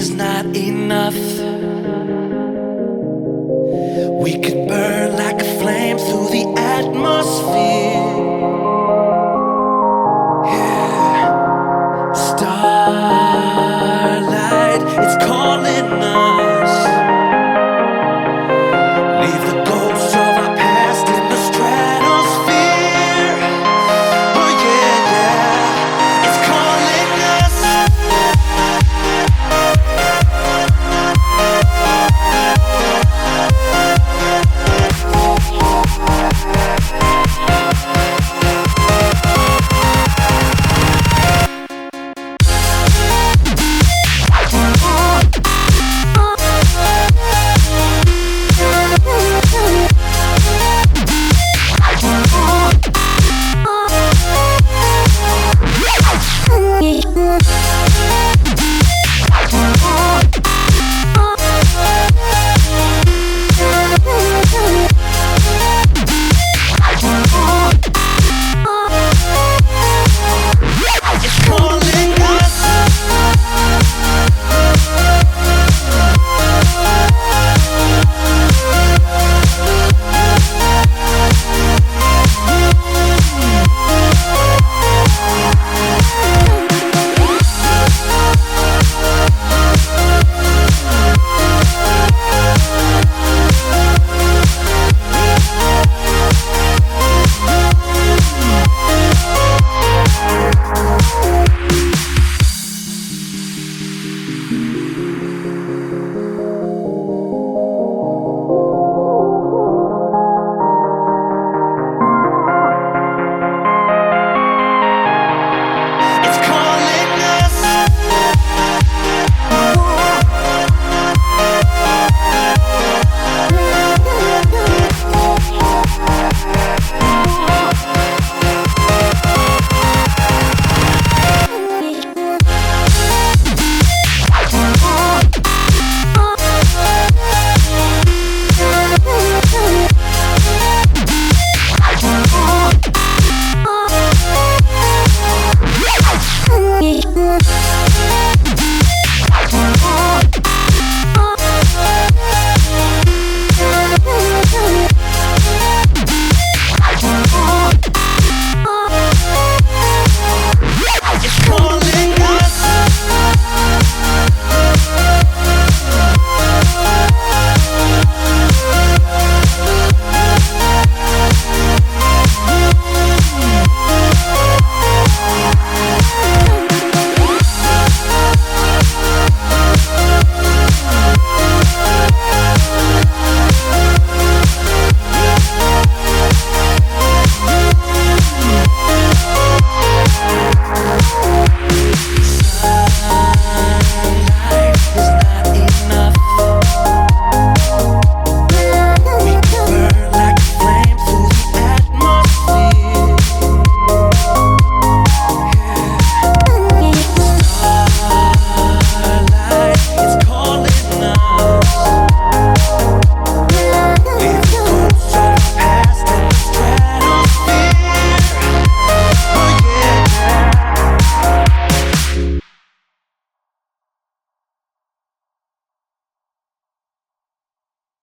is not enough. We could burn like a flame through the atmosphere. Yeah. Starlight, it's cold.